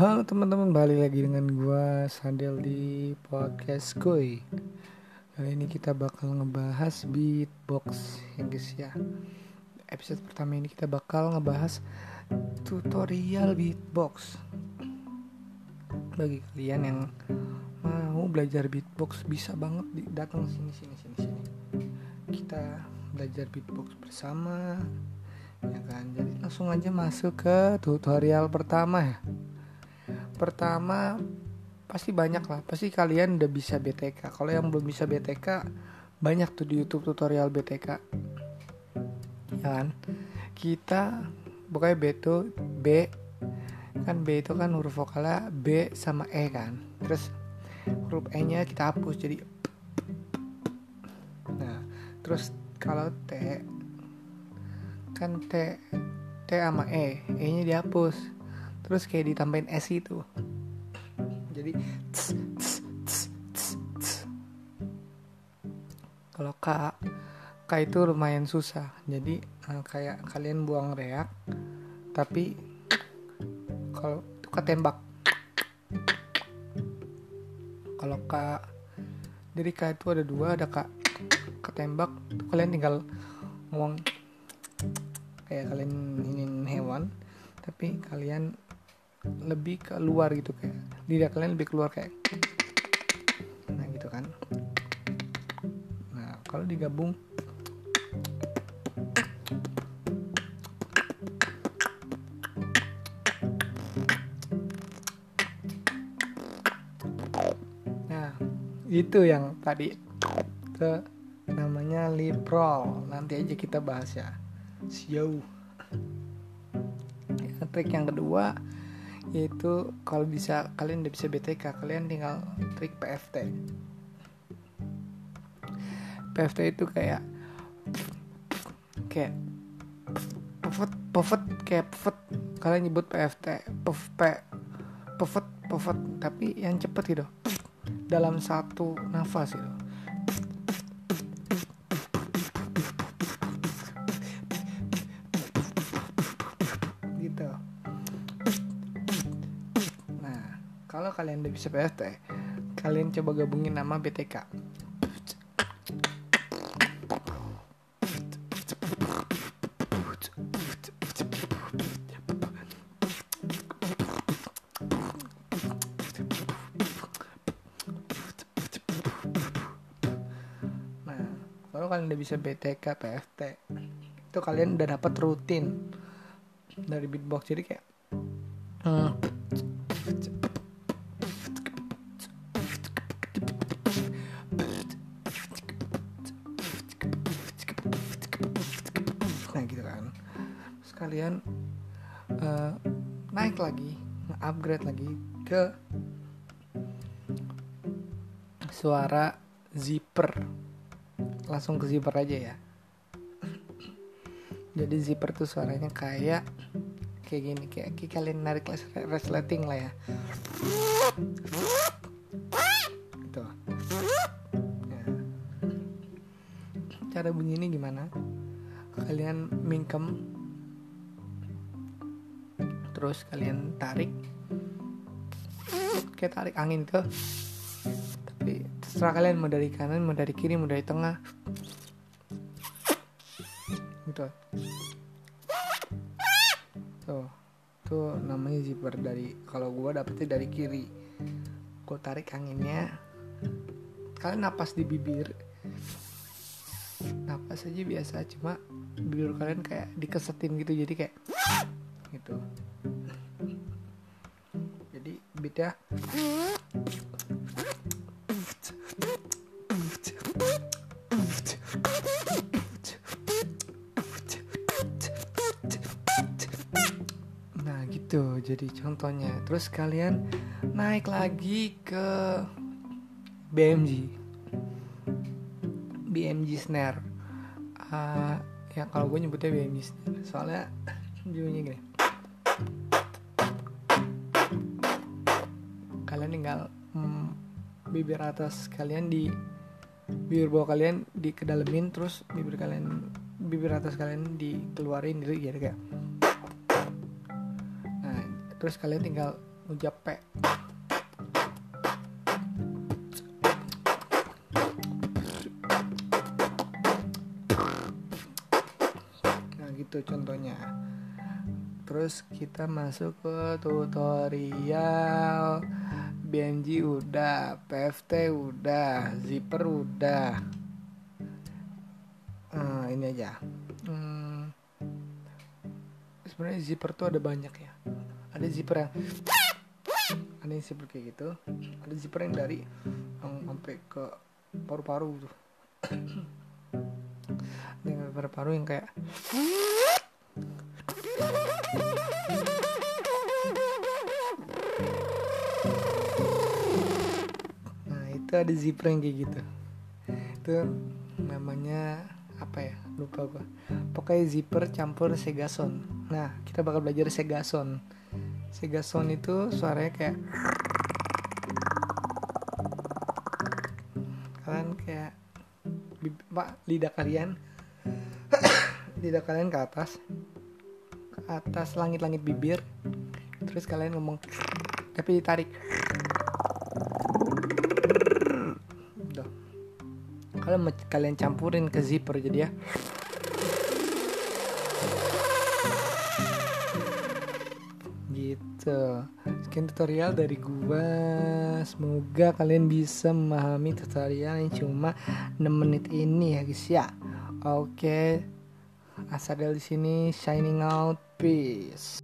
Halo teman-teman, balik lagi dengan gua Sandel di podcast Koi. Kali ini kita bakal ngebahas beatbox ya guys ya. Episode pertama ini kita bakal ngebahas tutorial beatbox. Bagi kalian yang mau belajar beatbox bisa banget datang sini sini sini sini. Kita belajar beatbox bersama ya kan. Jadi langsung aja masuk ke tutorial pertama ya pertama pasti banyak lah. Pasti kalian udah bisa BTK kalau yang belum bisa BTK banyak tuh di YouTube tutorial BTK ya kan? Kita pokoknya B itu B kan B itu kan huruf vokalnya B sama E kan? Terus huruf E nya kita hapus jadi nah terus kalau T kan T T sama E. E nya dihapus terus kayak ditambahin S itu jadi kalau K K itu lumayan susah. Jadi eh, kayak kalian buang reak tapi kalau itu ketembak kalau K jadi K itu ada dua ada K ketembak kalian tinggal ngomong kayak kalian ingin hewan tapi kalian lebih ke luar gitu kayak lidah kalian lebih keluar kayak nah gitu kan. Nah kalau digabung nah itu yang tadi itu namanya lip roll. Nanti aja kita bahas ya. Siau. Ya, trik yang kedua yaitu kalau bisa kalian udah bisa BTK kalian tinggal trik PFT PFT itu kayak kayak pivot pivot kayak pivot kalian nyebut PFT puff P pivot pivot tapi yang cepet gitu dalam satu nafas gitu kalau kalian udah bisa PFT, kalian coba gabungin nama BTK. Nah, kalau kalian udah bisa BTK, PFT, itu kalian udah dapat rutin dari beatbox jadi kayak hmm, nah gitu kan. Terus kalian eh, naik lagi upgrade lagi ke suara zipper. Langsung ke zipper aja ya. Jadi zipper tuh suaranya kayak kayak gini kayak, kayak kalian narik res- resleting lah ya. Gitu. Ya. cara bunyi ini gimana kalian mingkem terus kalian tarik. Kayak tarik angin tuh. Tapi terserah kalian mau dari kanan mau dari kiri mau dari tengah. Gitu. Tuh tuh namanya zipper dari kalau gua dapetnya dari kiri. Gua tarik anginnya. Kalian napas di bibir. Napas aja biasa cuma bibir kalian kayak dikesetin gitu jadi kayak gitu. Jadi beatnya Nah gitu. Jadi contohnya. Terus kalian naik lagi ke BMG BMG snare. Ah, Ya kalau gue nyebutnya snare Soalnya bunyinya gini. Kalian tinggal hmm, Bibir atas kalian di Bibir bawah kalian dikedalemin Terus bibir kalian Bibir atas kalian dikeluarin gitu jadi kayak. Nah terus kalian tinggal ucap P gitu contohnya. Terus kita masuk ke tutorial BNG udah PFT udah zipper udah. Nah, ini aja. Hmm, sebenarnya zipper tuh ada banyak ya. Ada zipper yang ada yang zipper kayak gitu. Ada zipper yang dari yang sampai ke paru-paru tuh. Ada yang paru-paru yang kayak nah itu ada zipper yang kayak gitu. Itu namanya apa ya? Lupa gua. Pokoknya zipper campur segason. Nah kita bakal belajar segason. Segason itu suaranya kayak kalian kayak pak lidah kalian. Lidah kalian ke atas atas langit-langit bibir. Terus kalian ngomong tapi ditarik. Udah. kalian campurin ke zipper jadi ya. Gitu. Sekian tutorial dari gua. Semoga kalian bisa memahami tutorial yang cuma 6 menit ini ya guys ya. Oke. Asadel di sini shining out Lopes.